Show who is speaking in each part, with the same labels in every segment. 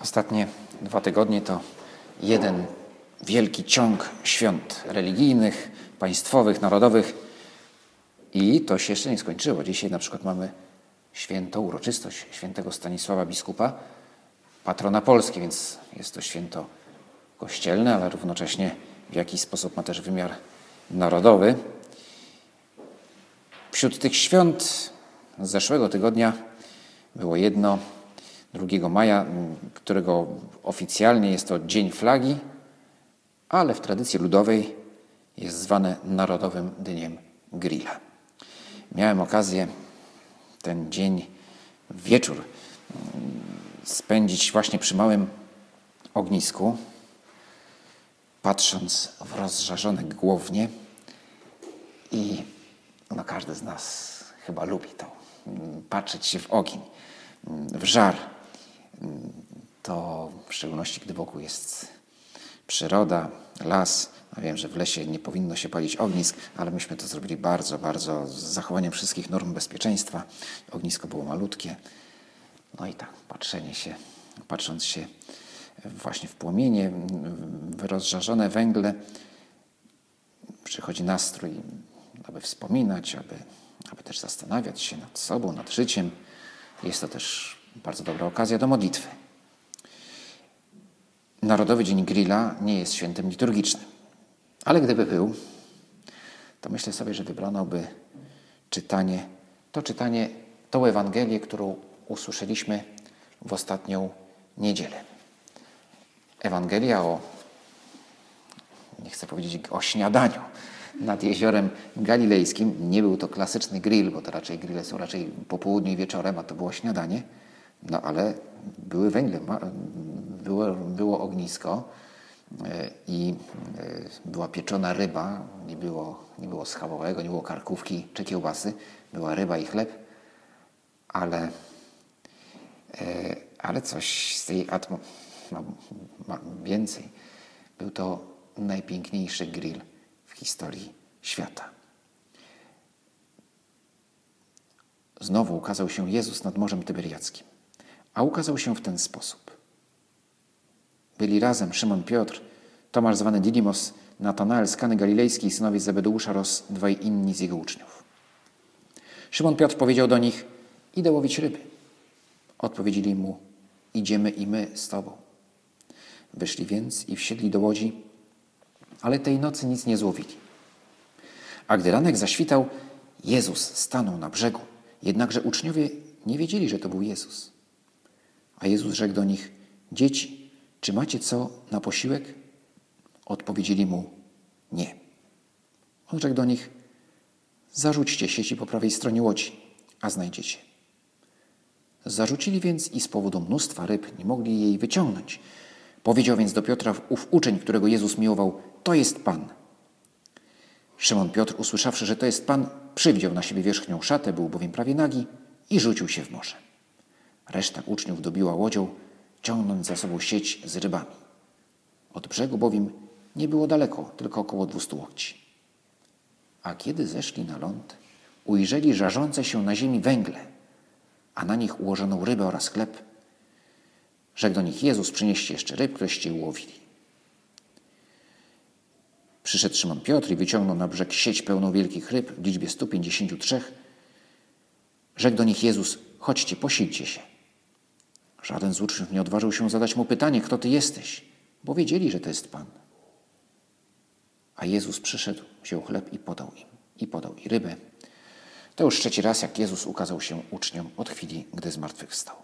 Speaker 1: Ostatnie dwa tygodnie to jeden wielki ciąg świąt religijnych, państwowych, narodowych. I to się jeszcze nie skończyło. Dzisiaj na przykład mamy święto, uroczystość świętego Stanisława Biskupa, patrona Polski, więc jest to święto kościelne, ale równocześnie w jakiś sposób ma też wymiar narodowy. Wśród tych świąt z zeszłego tygodnia było jedno, 2 maja, którego oficjalnie jest to Dzień Flagi, ale w tradycji ludowej jest zwane Narodowym Dniem Grilla. Miałem okazję ten dzień, wieczór spędzić właśnie przy małym ognisku, patrząc w rozżarzone głownie i no każdy z nas chyba lubi to, patrzeć się w ogień, w żar. To w szczególności, gdy wokół jest przyroda, las. No wiem, że w lesie nie powinno się palić ognisk, ale myśmy to zrobili bardzo, bardzo z zachowaniem wszystkich norm bezpieczeństwa. Ognisko było malutkie. No i tak, patrzenie się, patrząc się właśnie w płomienie, w rozżarzone węgle, przychodzi nastrój, aby wspominać, aby, aby też zastanawiać się nad sobą, nad życiem. Jest to też bardzo dobra okazja do modlitwy. Narodowy Dzień Grilla nie jest świętem liturgicznym, ale gdyby był, to myślę sobie, że wybrano by czytanie, to czytanie, tą Ewangelię, którą usłyszeliśmy w ostatnią niedzielę. Ewangelia o, nie chcę powiedzieć o śniadaniu nad jeziorem galilejskim. Nie był to klasyczny grill, bo to raczej grille są raczej po południu i wieczorem, a to było śniadanie. No ale były węgle, było, było ognisko i była pieczona ryba, nie było, nie było schabowego, nie było karkówki czy kiełbasy, była ryba i chleb, ale, ale coś z tej atmosfery, no, więcej. Był to najpiękniejszy grill w historii świata. Znowu ukazał się Jezus nad Morzem Tyberiackim, a ukazał się w ten sposób. Byli razem Szymon Piotr, Tomasz zwany Didymos, Natanael z Kany Galilejskiej, synowie Zebedeusza oraz dwaj inni z jego uczniów. Szymon Piotr powiedział do nich, idę łowić ryby. Odpowiedzieli mu, idziemy i my z tobą. Wyszli więc i wsiedli do łodzi, ale tej nocy nic nie złowili. A gdy ranek zaświtał, Jezus stanął na brzegu, jednakże uczniowie nie wiedzieli, że to był Jezus. A Jezus rzekł do nich, dzieci, czy macie co na posiłek? Odpowiedzieli mu, nie. On rzekł do nich, zarzućcie sieci po prawej stronie łodzi, a znajdziecie. Zarzucili więc i z powodu mnóstwa ryb nie mogli jej wyciągnąć. Powiedział więc do Piotra ów uczeń, którego Jezus miłował, to jest Pan. Szymon Piotr, usłyszawszy, że to jest Pan, przywdział na siebie wierzchnią szatę, był bowiem prawie nagi i rzucił się w morze. Reszta uczniów dobiła łodzią, ciągnąc za sobą sieć z rybami. Od brzegu bowiem nie było daleko, tylko około dwustu łokci. A kiedy zeszli na ląd, ujrzeli żarzące się na ziemi węgle, a na nich ułożoną rybę oraz chleb. Rzekł do nich Jezus, przynieście jeszcze ryb, któreście ułowili. Przyszedł Szymon Piotr i wyciągnął na brzeg sieć pełną wielkich ryb w liczbie 153. Rzekł do nich Jezus, chodźcie, posilcie się. Żaden z uczniów nie odważył się zadać mu pytanie, kto ty jesteś, bo wiedzieli, że to jest Pan. A Jezus przyszedł, wziął chleb i podał im, i podał i rybę. To już trzeci raz, jak Jezus ukazał się uczniom od chwili, gdy zmartwychwstał.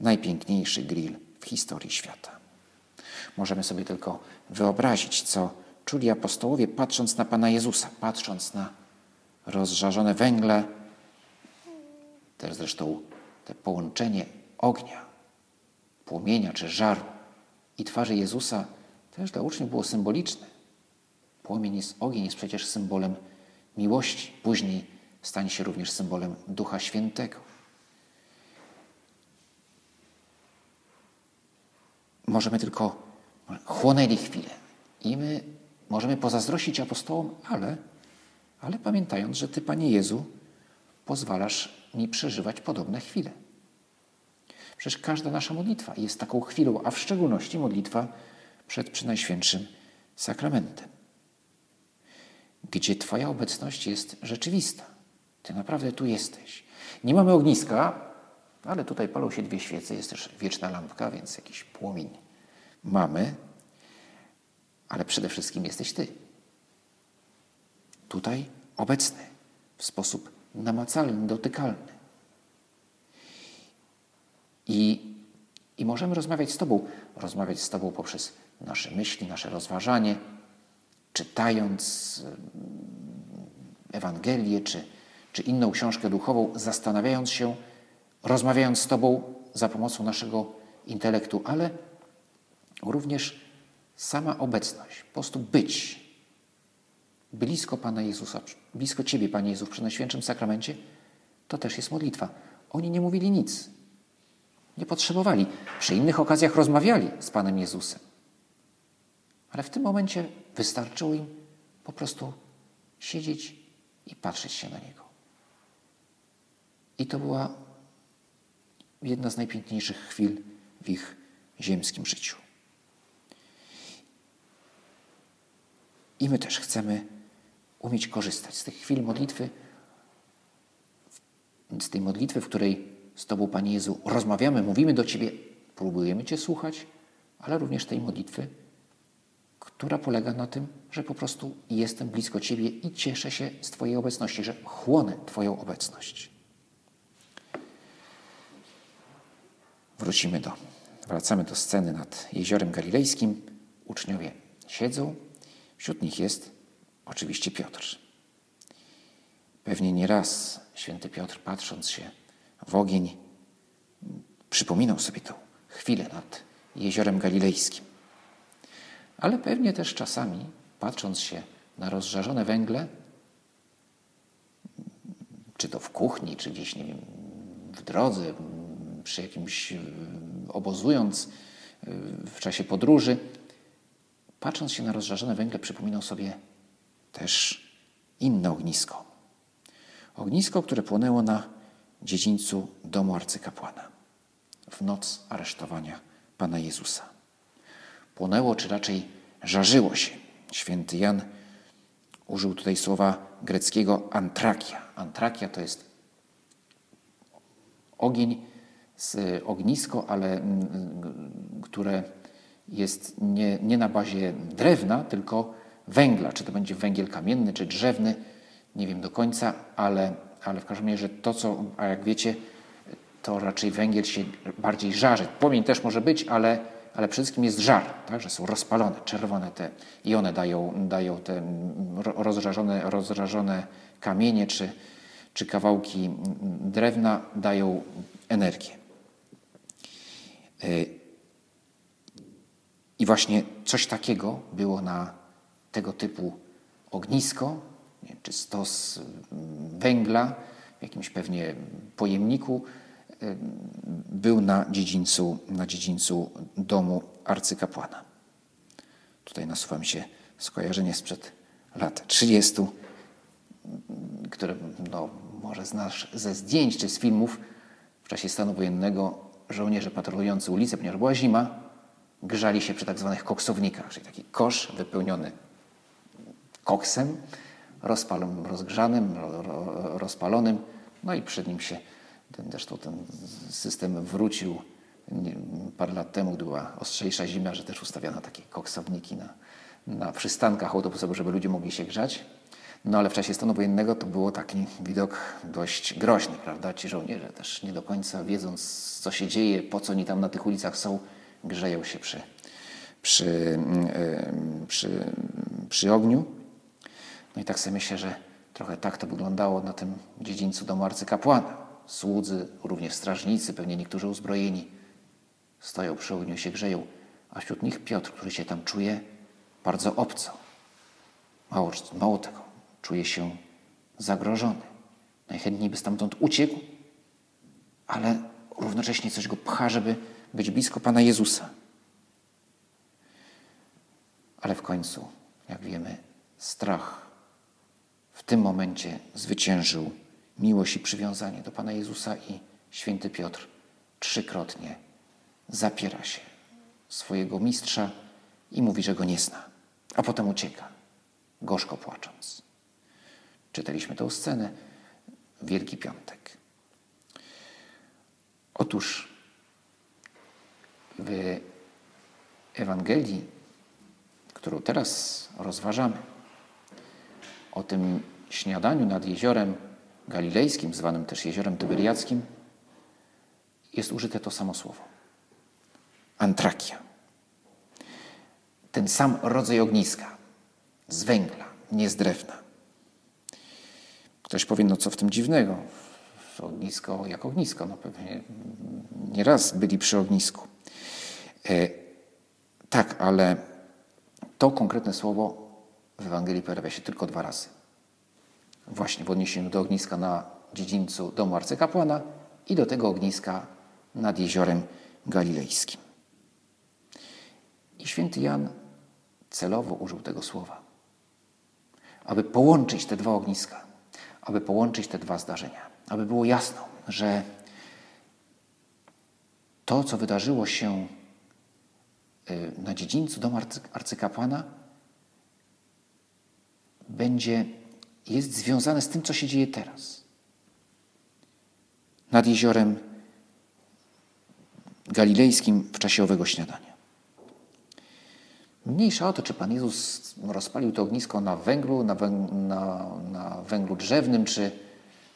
Speaker 1: Najpiękniejszy grill w historii świata. Możemy sobie tylko wyobrazić, co czuli apostołowie, patrząc na Pana Jezusa, patrząc na rozżarzone węgle, też zresztą te połączenie ognia płomienia czy żaru i twarzy Jezusa też dla uczniów było symboliczne. Płomień jest, ogień jest przecież symbolem miłości. Później stanie się również symbolem Ducha Świętego. Możemy tylko chłonęli chwilę i my możemy pozazdrościć apostołom, ale, ale pamiętając, że Ty, Panie Jezu, pozwalasz mi przeżywać podobne chwile. Przecież każda nasza modlitwa jest taką chwilą, a w szczególności modlitwa przed Przynajświętszym Sakramentem, gdzie Twoja obecność jest rzeczywista. Ty naprawdę tu jesteś. Nie mamy ogniska, ale tutaj palą się dwie świece, jest też wieczna lampka, więc jakiś płomień mamy, ale przede wszystkim jesteś Ty. Tutaj obecny w sposób namacalny, dotykalny. I, I możemy rozmawiać z Tobą, rozmawiać z Tobą poprzez nasze myśli, nasze rozważanie, czytając Ewangelię czy, czy inną książkę duchową, zastanawiając się, rozmawiając z Tobą za pomocą naszego intelektu, ale również sama obecność, po prostu być blisko Pana Jezusa, blisko Ciebie, Panie Jezu, przy Najświętszym Sakramencie, to też jest modlitwa. Oni nie mówili nic. Nie potrzebowali. Przy innych okazjach rozmawiali z Panem Jezusem. Ale w tym momencie wystarczyło im po prostu siedzieć i patrzeć się na Niego. I to była jedna z najpiękniejszych chwil w ich ziemskim życiu. I my też chcemy umieć korzystać z tych chwil modlitwy, z tej modlitwy, w której z Tobą, Panie Jezu, rozmawiamy, mówimy do Ciebie, próbujemy Cię słuchać, ale również tej modlitwy, która polega na tym, że po prostu jestem blisko Ciebie i cieszę się z Twojej obecności, że chłonę Twoją obecność. Wrócimy do, wracamy do sceny nad jeziorem galilejskim. Uczniowie siedzą, wśród nich jest oczywiście Piotr. Pewnie nie raz święty Piotr, patrząc się w ogień, przypominał sobie tę chwilę nad jeziorem galilejskim. Ale pewnie też czasami, patrząc się na rozżarzone węgle, czy to w kuchni, czy gdzieś, nie wiem, w drodze, przy jakimś obozując w czasie podróży, patrząc się na rozżarzone węgle, przypominał sobie też inne ognisko. Ognisko, które płonęło na dziedzińcu domu arcykapłana w noc aresztowania Pana Jezusa. Płonęło, czy raczej żarzyło się. Święty Jan użył tutaj słowa greckiego antrakia. Antrakia to jest ogień z ognisko, ale mm, które jest nie, nie na bazie drewna, tylko węgla. Czy to będzie węgiel kamienny, czy drzewny, nie wiem do końca, ale, ale w każdym razie to, co, a jak wiecie, to raczej węgiel się bardziej żarzy. Płomień też może być, ale, ale przede wszystkim jest żar, tak, że są rozpalone, czerwone te i one dają, dają te rozżarzone, rozżarzone kamienie czy, czy kawałki drewna dają energię. Y, I właśnie coś takiego było na tego typu ognisko, czy stos węgla w jakimś pewnie pojemniku, był na dziedzińcu, na dziedzińcu domu arcykapłana. Tutaj nasuwa mi się skojarzenie sprzed lat 30, które no, może znasz ze zdjęć czy z filmów w czasie stanu wojennego żołnierze patrolujący ulicę, ponieważ była zima, grzali się przy tak zwanych koksownikach, czyli taki kosz wypełniony koksem, rozpalonym, rozgrzanym, rozpalonym, no i przed nim się, ten, zresztą ten system wrócił parę lat temu, gdy była ostrzejsza zima, że też ustawiano takie koksowniki na, na przystankach autobusowych, żeby ludzie mogli się grzać. No ale w czasie stanu wojennego to było taki widok dość groźny, prawda? Ci żołnierze też nie do końca wiedząc, co się dzieje, po co oni tam na tych ulicach są, grzeją się przy, przy, przy, przy ogniu. No i tak sobie myślę, że trochę tak to wyglądało na tym dziedzińcu domu arcykapłana. Słudzy, również strażnicy, pewnie niektórzy uzbrojeni, stoją przy ogniu się grzeją, a wśród nich Piotr, który się tam czuje bardzo obco. Mało, mało tego, czuje się zagrożony. Najchętniej by stamtąd uciekł, ale równocześnie coś go pcha, żeby być blisko Pana Jezusa. Ale w końcu, jak wiemy, strach w tym momencie zwyciężył miłość i przywiązanie do Pana Jezusa i święty Piotr trzykrotnie zapiera się swojego mistrza i mówi, że go nie zna, a potem ucieka, gorzko płacząc. Czytaliśmy tę scenę Wielki Piątek. Otóż w Ewangelii, którą teraz rozważamy, o tym śniadaniu nad jeziorem galilejskim, zwanym też jeziorem tyberiackim, jest użyte to samo słowo. Antrakia. Ten sam rodzaj ogniska, z węgla, nie z drewna. Ktoś powie, no co w tym dziwnego? Ognisko jak ognisko. No pewnie nieraz byli przy ognisku. E, tak, ale to konkretne słowo w Ewangelii pojawia się tylko dwa razy. Właśnie w odniesieniu do ogniska na dziedzińcu domu arcykapłana i do tego ogniska nad jeziorem galilejskim. I święty Jan celowo użył tego słowa, aby połączyć te dwa ogniska, aby połączyć te dwa zdarzenia, aby było jasno, że to, co wydarzyło się y, na dziedzińcu domu arcykapłana, będzie, jest związane z tym, co się dzieje teraz. Nad jeziorem galilejskim w czasie owego śniadania. Mniejsza o to, czy Pan Jezus rozpalił to ognisko na węglu, na, węg na, na węglu drzewnym, czy,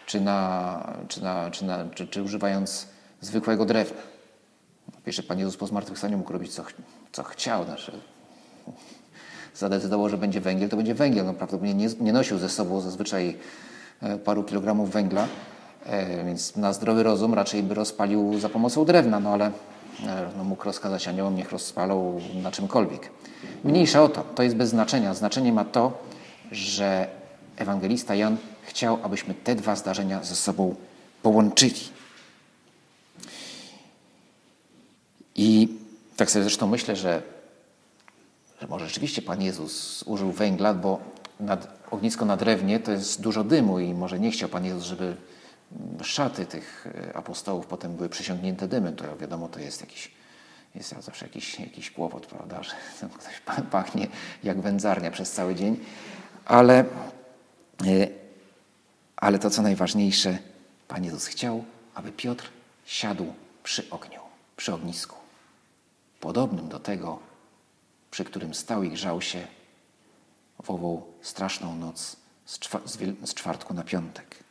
Speaker 1: czy, na, czy, na, czy, na, czy, czy używając zwykłego drewna. Pierwszy Pan Jezus po zmartwychwstaniu mógł robić co, co chciał. Znaczy, zadecydował, że będzie węgiel, to będzie węgiel. No, prawdopodobnie nie, nie nosił ze sobą zazwyczaj e, paru kilogramów węgla, e, więc na zdrowy rozum raczej by rozpalił za pomocą drewna, no ale e, no, mógł rozkazać aniołom, niech rozpalą na czymkolwiek. Mniejsza o to, to jest bez znaczenia. Znaczenie ma to, że ewangelista Jan chciał, abyśmy te dwa zdarzenia ze sobą połączyli. I tak sobie zresztą myślę, że, że może rzeczywiście Pan Jezus użył węgla, bo nad, ognisko na drewnie to jest dużo dymu i może nie chciał Pan Jezus, żeby szaty tych apostołów potem były przesiągnięte dymem. To wiadomo, to jest jakiś jest zawsze jakiś, jakiś kłopot, prawda, że ktoś pachnie jak wędzarnia przez cały dzień. Ale, e, ale to, co najważniejsze, Pan Jezus chciał, aby Piotr siadł przy ogniu, przy ognisku, podobnym do tego, przy którym stał i grzał się w ową straszną noc z czwartku na piątek.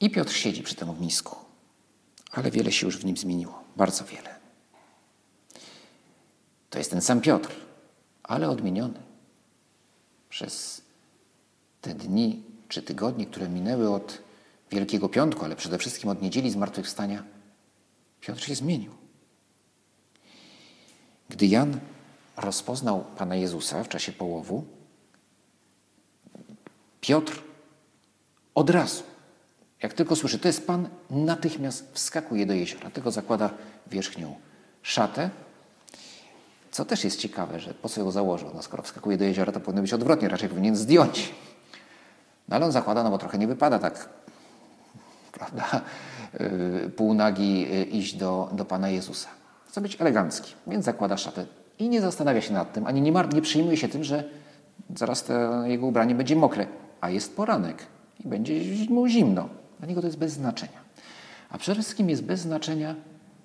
Speaker 1: I Piotr siedzi przy tym ognisku ale wiele się już w nim zmieniło, bardzo wiele. To jest ten sam Piotr, ale odmieniony. Przez te dni czy tygodnie, które minęły od Wielkiego Piątku, ale przede wszystkim od niedzieli zmartwychwstania, Piotr się zmienił. Gdy Jan rozpoznał Pana Jezusa w czasie połowu, Piotr od razu jak tylko słyszy, to jest Pan, natychmiast wskakuje do jeziora. Tego zakłada wierzchnią szatę. Co też jest ciekawe, że po co ją założył? No skoro wskakuje do jeziora, to powinno być odwrotnie, raczej powinien zdjąć. No ale on zakłada, no bo trochę nie wypada tak, prawda, yy, półnagi yy, iść do, do Pana Jezusa. Chce być elegancki, więc zakłada szatę i nie zastanawia się nad tym, ani nie, nie przyjmuje się tym, że zaraz jego ubranie będzie mokre, a jest poranek i będzie mu zimno. Dla niego to jest bez znaczenia. A przede wszystkim jest bez znaczenia,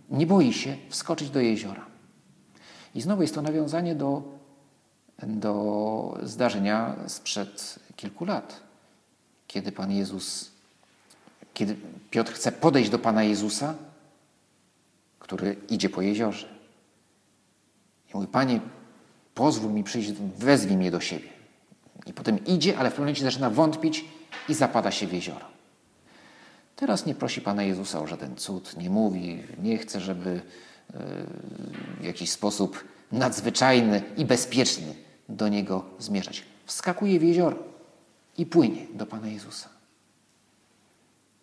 Speaker 1: nie boi się wskoczyć do jeziora. I znowu jest to nawiązanie do, do zdarzenia sprzed kilku lat, kiedy Pan Jezus, kiedy Piotr chce podejść do Pana Jezusa, który idzie po jeziorze. I mówi, Panie, pozwól mi przyjść, wezwij mnie do siebie. I potem idzie, ale w pewnym momencie zaczyna wątpić i zapada się w jezioro. Teraz nie prosi Pana Jezusa o żaden cud, nie mówi, nie chce, żeby e, w jakiś sposób nadzwyczajny i bezpieczny do Niego zmierzać. Wskakuje w jezioro i płynie do Pana Jezusa.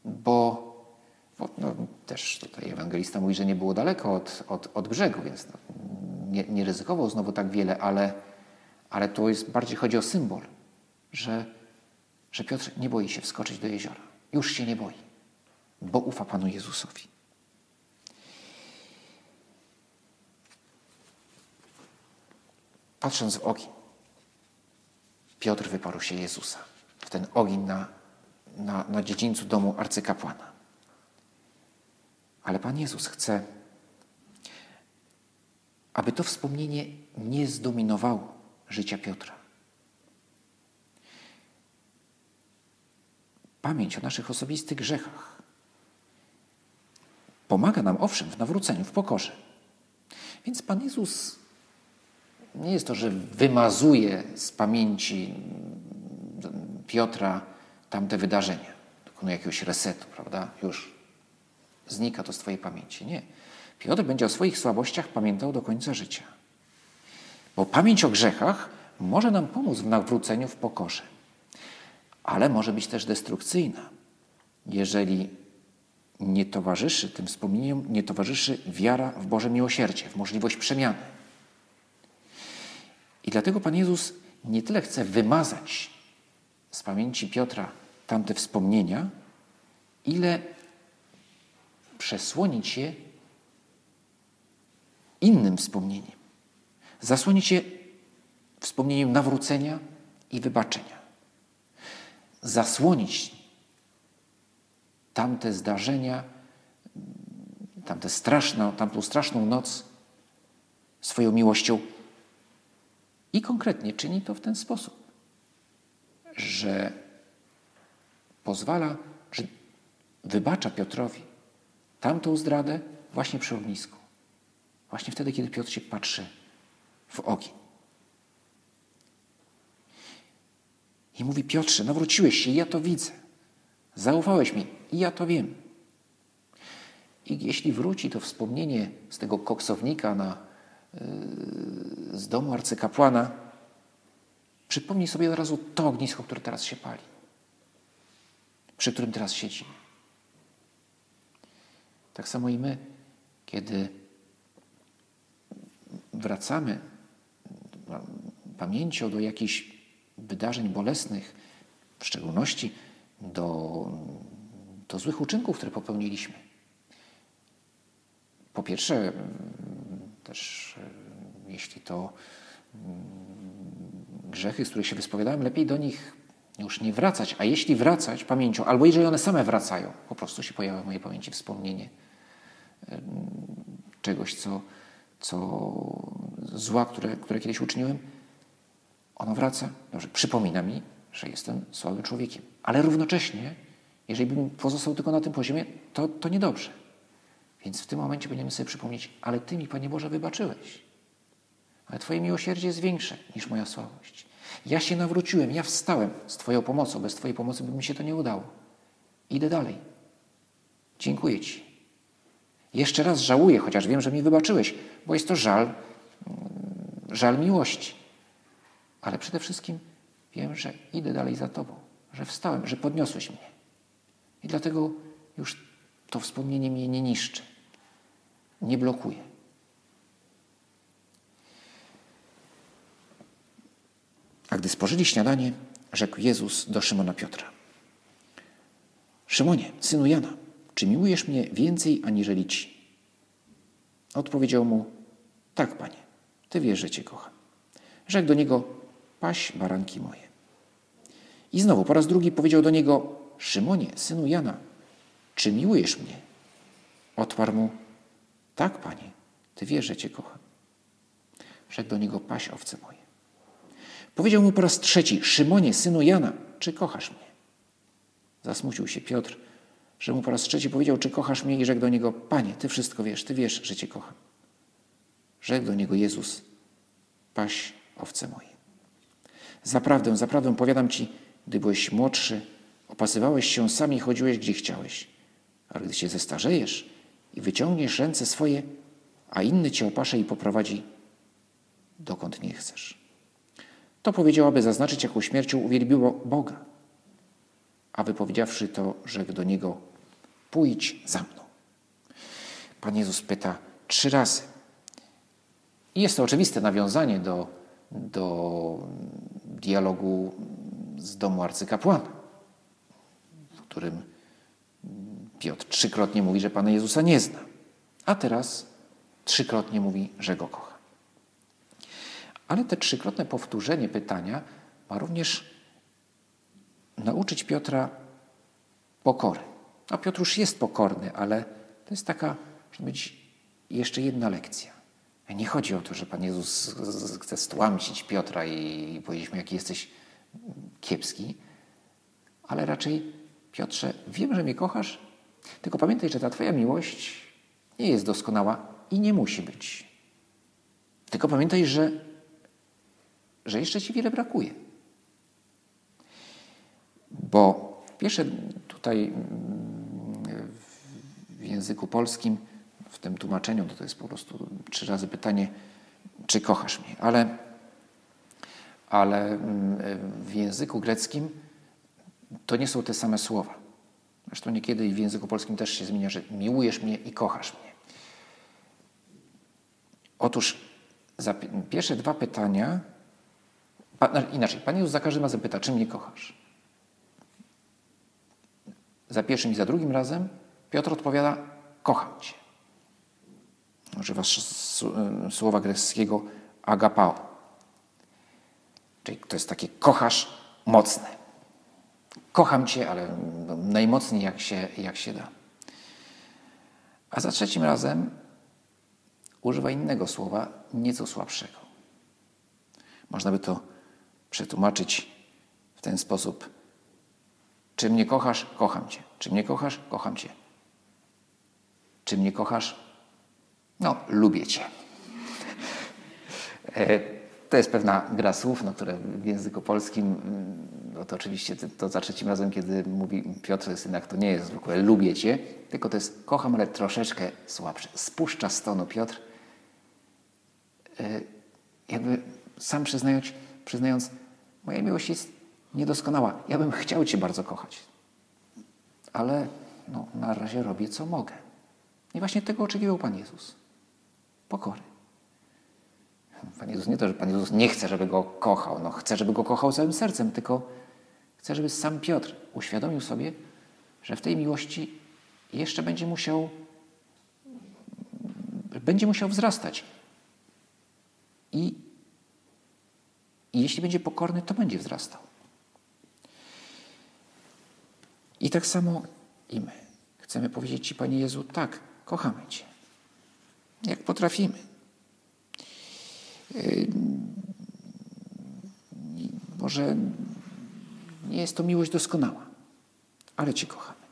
Speaker 1: Bo no, też tutaj ewangelista mówi, że nie było daleko od, od, od brzegu, więc no, nie, nie ryzykował znowu tak wiele, ale, ale to jest bardziej chodzi o symbol, że, że Piotr nie boi się wskoczyć do jeziora. Już się nie boi, bo ufa Panu Jezusowi. Patrząc w ogień, Piotr wyparł się Jezusa w ten ogień na, na, na dziedzińcu domu arcykapłana. Ale Pan Jezus chce, aby to wspomnienie nie zdominowało życia Piotra. Pamięć o naszych osobistych grzechach pomaga nam, owszem, w nawróceniu, w pokorze. Więc Pan Jezus nie jest to, że wymazuje z pamięci Piotra tamte wydarzenia, dokonuje jakiegoś resetu, prawda? Już znika to z Twojej pamięci. Nie. Piotr będzie o swoich słabościach pamiętał do końca życia. Bo pamięć o grzechach może nam pomóc w nawróceniu w pokorze, ale może być też destrukcyjna, jeżeli nie towarzyszy tym wspomnieniom, nie towarzyszy wiara w Boże miłosierdzie, w możliwość przemiany. I dlatego Pan Jezus nie tyle chce wymazać z pamięci Piotra tamte wspomnienia, ile przesłonić je innym wspomnieniem. Zasłonić je wspomnieniem nawrócenia i wybaczenia. Zasłonić tamte zdarzenia, tamte straszne, tamtą straszną noc swoją miłością. I konkretnie czyni to w ten sposób, że pozwala, że wybacza Piotrowi tamtą zdradę właśnie przy ognisku. Właśnie wtedy, kiedy Piotr się patrzy w ogień. I mówi: Piotrze, nawróciłeś się, ja to widzę. Zaufałeś mi i ja to wiem. I jeśli wróci to wspomnienie z tego koksownika na, yy, z domu arcykapłana, przypomnij sobie od razu to ognisko, które teraz się pali, przy którym teraz siedzimy. Tak samo i my, kiedy wracamy pamięcią do jakichś wydarzeń bolesnych, w szczególności do, do złych uczynków, które popełniliśmy. Po pierwsze, też jeśli to mm, grzechy, z których się wyspowiadałem, lepiej do nich już nie wracać, a jeśli wracać pamięcią, albo jeżeli one same wracają, po prostu się pojawia w mojej pamięci wspomnienie czegoś, co, co zła, które, które kiedyś uczyniłem, ono wraca. Dobrze, przypomina mi, że jestem słabym człowiekiem. Ale równocześnie, jeżeli bym pozostał tylko na tym poziomie, to, to niedobrze. Więc w tym momencie będziemy sobie przypomnieć, ale Ty mi, Panie Boże, wybaczyłeś. Ale Twoje miłosierdzie jest większe niż moja słabość. Ja się nawróciłem, ja wstałem z Twoją pomocą. Bez Twojej pomocy by mi się to nie udało. Idę dalej. Dziękuję Ci. Jeszcze raz żałuję, chociaż wiem, że mi wybaczyłeś, bo jest to żal, żal miłości. Ale przede wszystkim wiem, że idę dalej za Tobą, że wstałem, że podniosłeś mnie. I dlatego już to wspomnienie mnie nie niszczy, nie blokuje. A gdy spożyli śniadanie, rzekł Jezus do Szymona Piotra. Szymonie, synu Jana, czy miłujesz mnie więcej aniżeli ci? Odpowiedział mu, tak, panie, ty wiesz, że cię kocham. Rzekł do niego, paś baranki moje. I znowu po raz drugi powiedział do niego, Szymonie, synu Jana, czy miłujesz mnie? Odparł mu, tak, panie, ty wiesz, że cię kocham. Rzekł do niego, paś owce moje. Powiedział mu po raz trzeci, Szymonie, synu Jana, czy kochasz mnie? Zasmucił się Piotr że mu po raz trzeci powiedział, czy kochasz mnie i rzekł do niego, Panie, Ty wszystko wiesz, Ty wiesz, że Cię kocham. Rzekł do niego Jezus, paś owce moje. Zaprawdę, zaprawdę powiadam Ci, gdy byłeś młodszy, opasywałeś się sam i chodziłeś, gdzie chciałeś. ale gdy się zestarzejesz i wyciągniesz ręce swoje, a inny cię opasze i poprowadzi dokąd nie chcesz. To powiedział, aby zaznaczyć, jaką śmiercią uwielbiło Boga. A wypowiedziawszy to, rzekł do niego: Pójdź za mną. Pan Jezus pyta trzy razy. I jest to oczywiste nawiązanie do, do dialogu z domu arcykapłana, w którym Piotr trzykrotnie mówi, że Pana Jezusa nie zna, a teraz trzykrotnie mówi, że Go kocha. Ale te trzykrotne powtórzenie pytania ma również nauczyć Piotra pokory. A Piotr już jest pokorny, ale to jest taka, może być jeszcze jedna lekcja. Nie chodzi o to, że Pan Jezus chce stłamsić Piotra i powiedzieć mu, jaki jesteś kiepski, ale raczej, Piotrze, wiem, że mnie kochasz, tylko pamiętaj, że ta Twoja miłość nie jest doskonała i nie musi być. Tylko pamiętaj, że, że jeszcze Ci wiele brakuje. Bo pierwsze tutaj w języku polskim, w tym tłumaczeniu, to, to jest po prostu trzy razy pytanie, czy kochasz mnie. Ale, ale w języku greckim to nie są te same słowa. Zresztą niekiedy w języku polskim też się zmienia, że miłujesz mnie i kochasz mnie. Otóż za pierwsze dwa pytania, inaczej, Pan Jezus za każdym razem pyta, czy mnie kochasz? Za pierwszym i za drugim razem Piotr odpowiada, kocham Cię. Używa słowa greckiego agapao. Czyli to jest takie kochasz mocne. Kocham Cię, ale najmocniej jak się, jak się da. A za trzecim razem używa innego słowa, nieco słabszego. Można by to przetłumaczyć w ten sposób. Czy mnie kochasz? Kocham Cię. Czy mnie kochasz? Kocham Cię. Czy mnie kochasz? No, lubię Cię. E, to jest pewna gra słów, no, które w języku polskim, mm, no to oczywiście to za trzecim razem, kiedy mówi Piotr synak, to nie jest zwykłe lubię Cię, tylko to jest kocham, ale troszeczkę słabsze. Spuszcza z tonu Piotr, e, jakby sam przyznając, przyznając, moja miłość jest niedoskonała. Ja bym chciał Cię bardzo kochać, ale no, na razie robię, co mogę. I właśnie tego oczekiwał Pan Jezus. Pokory. Pan Jezus nie to, że Pan Jezus nie chce, żeby go kochał. No, chce, żeby go kochał całym sercem, tylko chce, żeby sam Piotr uświadomił sobie, że w tej miłości jeszcze będzie musiał będzie musiał wzrastać. I, I jeśli będzie pokorny, to będzie wzrastał. I tak samo i my. Chcemy powiedzieć Ci, Panie Jezu, tak, kochamy Cię. Jak potrafimy. Yy, może nie jest to miłość doskonała, ale Cię kochamy.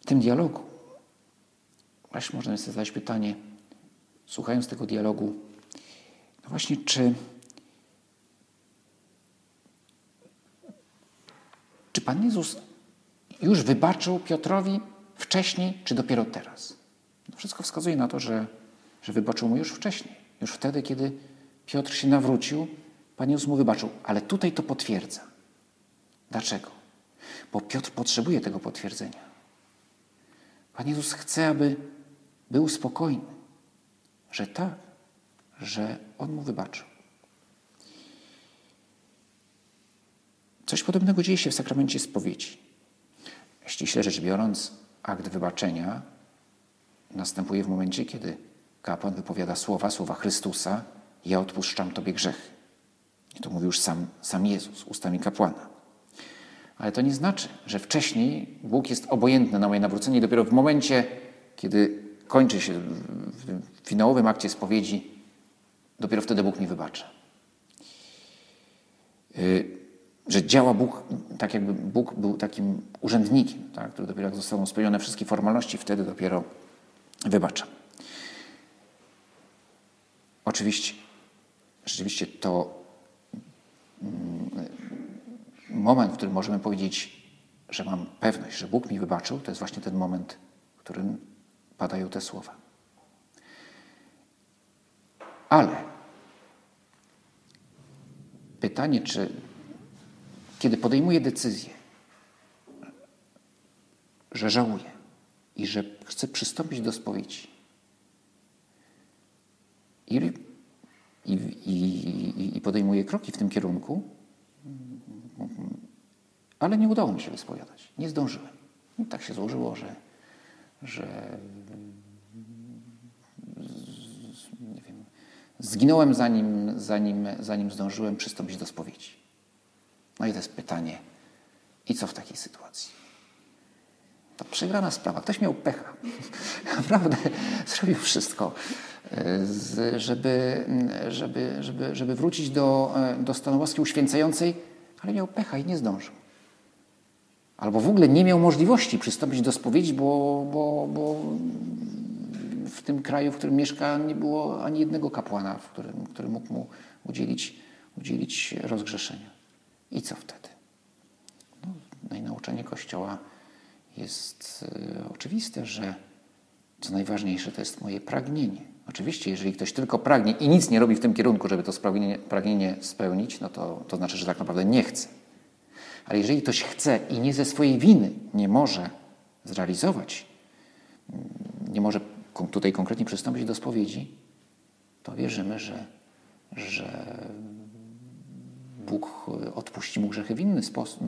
Speaker 1: W tym dialogu, właśnie można sobie zadać pytanie, słuchając tego dialogu, no właśnie, czy, czy Pan Jezus już wybaczył Piotrowi wcześniej, czy dopiero teraz? No wszystko wskazuje na to, że, że wybaczył mu już wcześniej. Już wtedy, kiedy Piotr się nawrócił, Pan Jezus mu wybaczył. Ale tutaj to potwierdza. Dlaczego? Bo Piotr potrzebuje tego potwierdzenia. Pan Jezus chce, aby był spokojny, że tak, że On mu wybaczył. Coś podobnego dzieje się w sakramencie spowiedzi. Ściśle rzecz biorąc, akt wybaczenia następuje w momencie, kiedy kapłan wypowiada słowa, słowa Chrystusa, ja odpuszczam Tobie grzechy. I to mówi już sam, sam Jezus, ustami kapłana. Ale to nie znaczy, że wcześniej Bóg jest obojętny na moje nawrócenie i dopiero w momencie, kiedy kończy się w finałowym akcie spowiedzi, dopiero wtedy Bóg mi wybacza. Y, że działa Bóg, tak jakby Bóg był takim urzędnikiem, tak, który dopiero jak zostaną spełnione wszystkie formalności, wtedy dopiero wybacza. Oczywiście, rzeczywiście to mm, moment, w którym możemy powiedzieć że mam pewność, że Bóg mi wybaczył, to jest właśnie ten moment, w którym padają te słowa. Ale pytanie, czy kiedy podejmuję decyzję, że żałuję i że chcę przystąpić do spowiedzi, i, i, i, i podejmuję kroki w tym kierunku, ale nie udało mi się wyspowiadać. Nie zdążyłem. I tak się złożyło, że, że nie wiem, zginąłem zanim, zanim, zanim zdążyłem przystąpić do spowiedzi. No i to jest pytanie, i co w takiej sytuacji? To przegrana sprawa. Ktoś miał pecha. Naprawdę zrobił wszystko, żeby, żeby, żeby, żeby wrócić do, do stanu łaski uświęcającej, ale miał pecha i nie zdążył. Albo w ogóle nie miał możliwości przystąpić do spowiedzi, bo, bo, bo w tym kraju, w którym mieszka, nie było ani jednego kapłana, w którym, który mógł mu udzielić, udzielić rozgrzeszenia. I co wtedy? No, no i nauczanie Kościoła jest y, oczywiste, że co najważniejsze to jest moje pragnienie. Oczywiście, jeżeli ktoś tylko pragnie i nic nie robi w tym kierunku, żeby to pragnienie, pragnienie spełnić, no to, to znaczy, że tak naprawdę nie chce. Ale jeżeli ktoś chce i nie ze swojej winy nie może zrealizować, mm, nie może tutaj konkretnie przystąpić do spowiedzi, to wierzymy, że, że Bóg odpuści mu grzechy w inny sposób,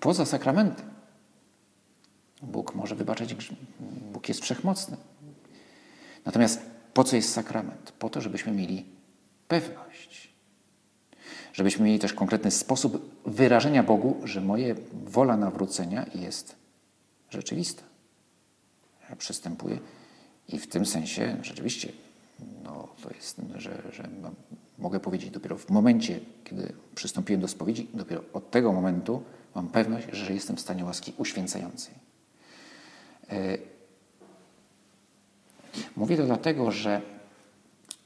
Speaker 1: poza sakramentem. Bóg może wybaczać, Bóg jest wszechmocny. Natomiast po co jest sakrament? Po to, żebyśmy mieli pewność. Żebyśmy mieli też konkretny sposób wyrażenia Bogu, że moje wola nawrócenia jest rzeczywista. Ja przystępuję i w tym sensie rzeczywiście no, to jest, że, że mogę powiedzieć dopiero w momencie, kiedy przystąpiłem do spowiedzi, dopiero od tego momentu mam pewność, że jestem w stanie łaski uświęcającej. E, mówię to dlatego, że,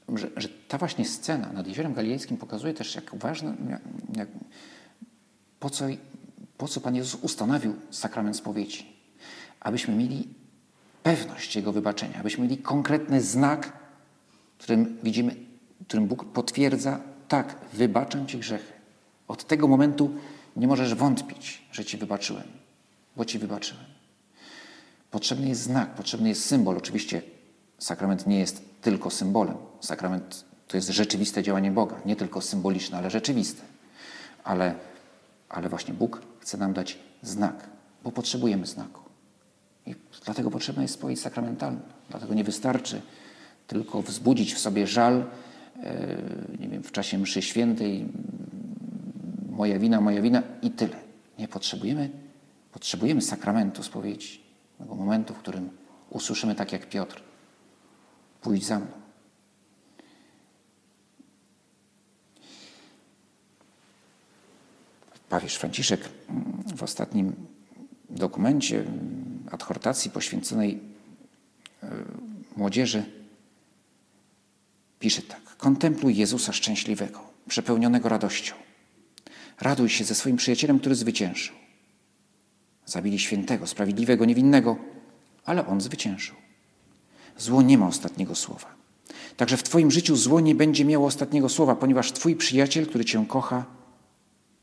Speaker 1: że, że, ta właśnie scena nad Jeziorem Galilejskim pokazuje też, jak ważne, jak, jak, po, co, po co Pan Jezus ustanowił sakrament spowiedzi. Abyśmy mieli pewność Jego wybaczenia, abyśmy mieli konkretny znak, którym widzimy, którym Bóg potwierdza, tak, wybaczam Ci grzechy. Od tego momentu nie możesz wątpić, że Ci wybaczyłem, bo Ci wybaczyłem. Potrzebny jest znak, potrzebny jest symbol. Oczywiście sakrament nie jest tylko symbolem. Sakrament to jest rzeczywiste działanie Boga, nie tylko symboliczne, ale rzeczywiste. Ale, ale właśnie Bóg chce nam dać znak, bo potrzebujemy znaku. I dlatego potrzebna jest spowiedź sakramentalna. Dlatego nie wystarczy tylko wzbudzić w sobie żal, e, nie wiem, w czasie mszy świętej, moja wina, moja wina i tyle. Nie potrzebujemy, potrzebujemy sakramentu spowiedzi, tego momentu, w którym usłyszymy tak jak Piotr, pójdź za mną. Papież Franciszek w ostatnim dokumencie adhortacji poświęconej e, młodzieży pisze tak. Kontempluj Jezusa szczęśliwego, przepełnionego radością. Raduj się ze swoim przyjacielem, który zwyciężył. Zabili świętego, sprawiedliwego, niewinnego, ale on zwyciężył. Zło nie ma ostatniego słowa. Także w Twoim życiu zło nie będzie miało ostatniego słowa, ponieważ Twój przyjaciel, który Cię kocha,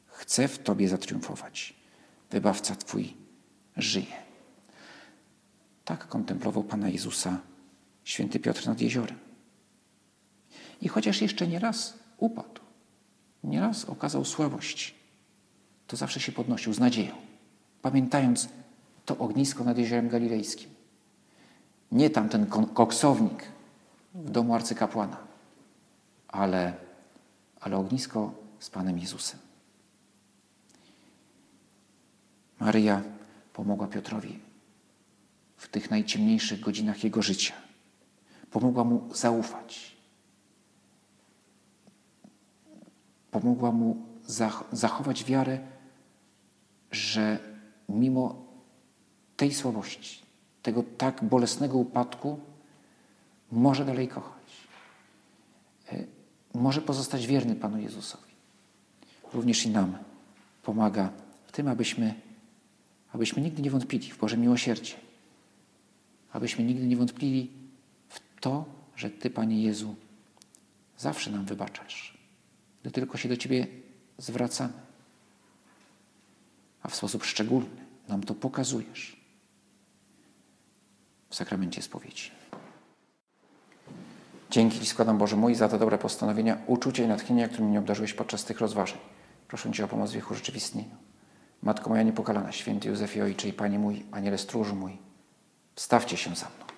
Speaker 1: chce w Tobie zatriumfować. Wybawca Twój żyje. Tak kontemplował Pana Jezusa święty Piotr nad jeziorem. I chociaż jeszcze nie raz upadł, nieraz okazał słabość, to zawsze się podnosił z nadzieją, pamiętając to ognisko nad Jeziorem Galilejskim. Nie tamten koksownik w domu arcykapłana, ale, ale ognisko z Panem Jezusem. Maryja pomogła Piotrowi w tych najciemniejszych godzinach jego życia. Pomogła mu zaufać pomogła mu zachować wiarę, że mimo tej słabości, tego tak bolesnego upadku, może dalej kochać. E, może pozostać wierny Panu Jezusowi. Również i nam pomaga w tym, abyśmy, abyśmy nigdy nie wątpili w Boże miłosierdzie, abyśmy nigdy nie wątpili w to, że Ty, Panie Jezu, zawsze nam wybaczasz, gdy tylko się do Ciebie zwracamy, a w sposób szczególny nam to pokazujesz w sakramencie spowiedzi. Dzięki składam, Boże mój, za te dobre postanowienia, uczucia i natchnienia, którymi mnie obdarzyłeś podczas tych rozważań. Proszę Cię o pomoc w ich urzeczywistnieniu. Matko moja niepokalana, święty Józefie Ojcze i Panie mój, Aniele stróżu mój, wstawcie się za mną.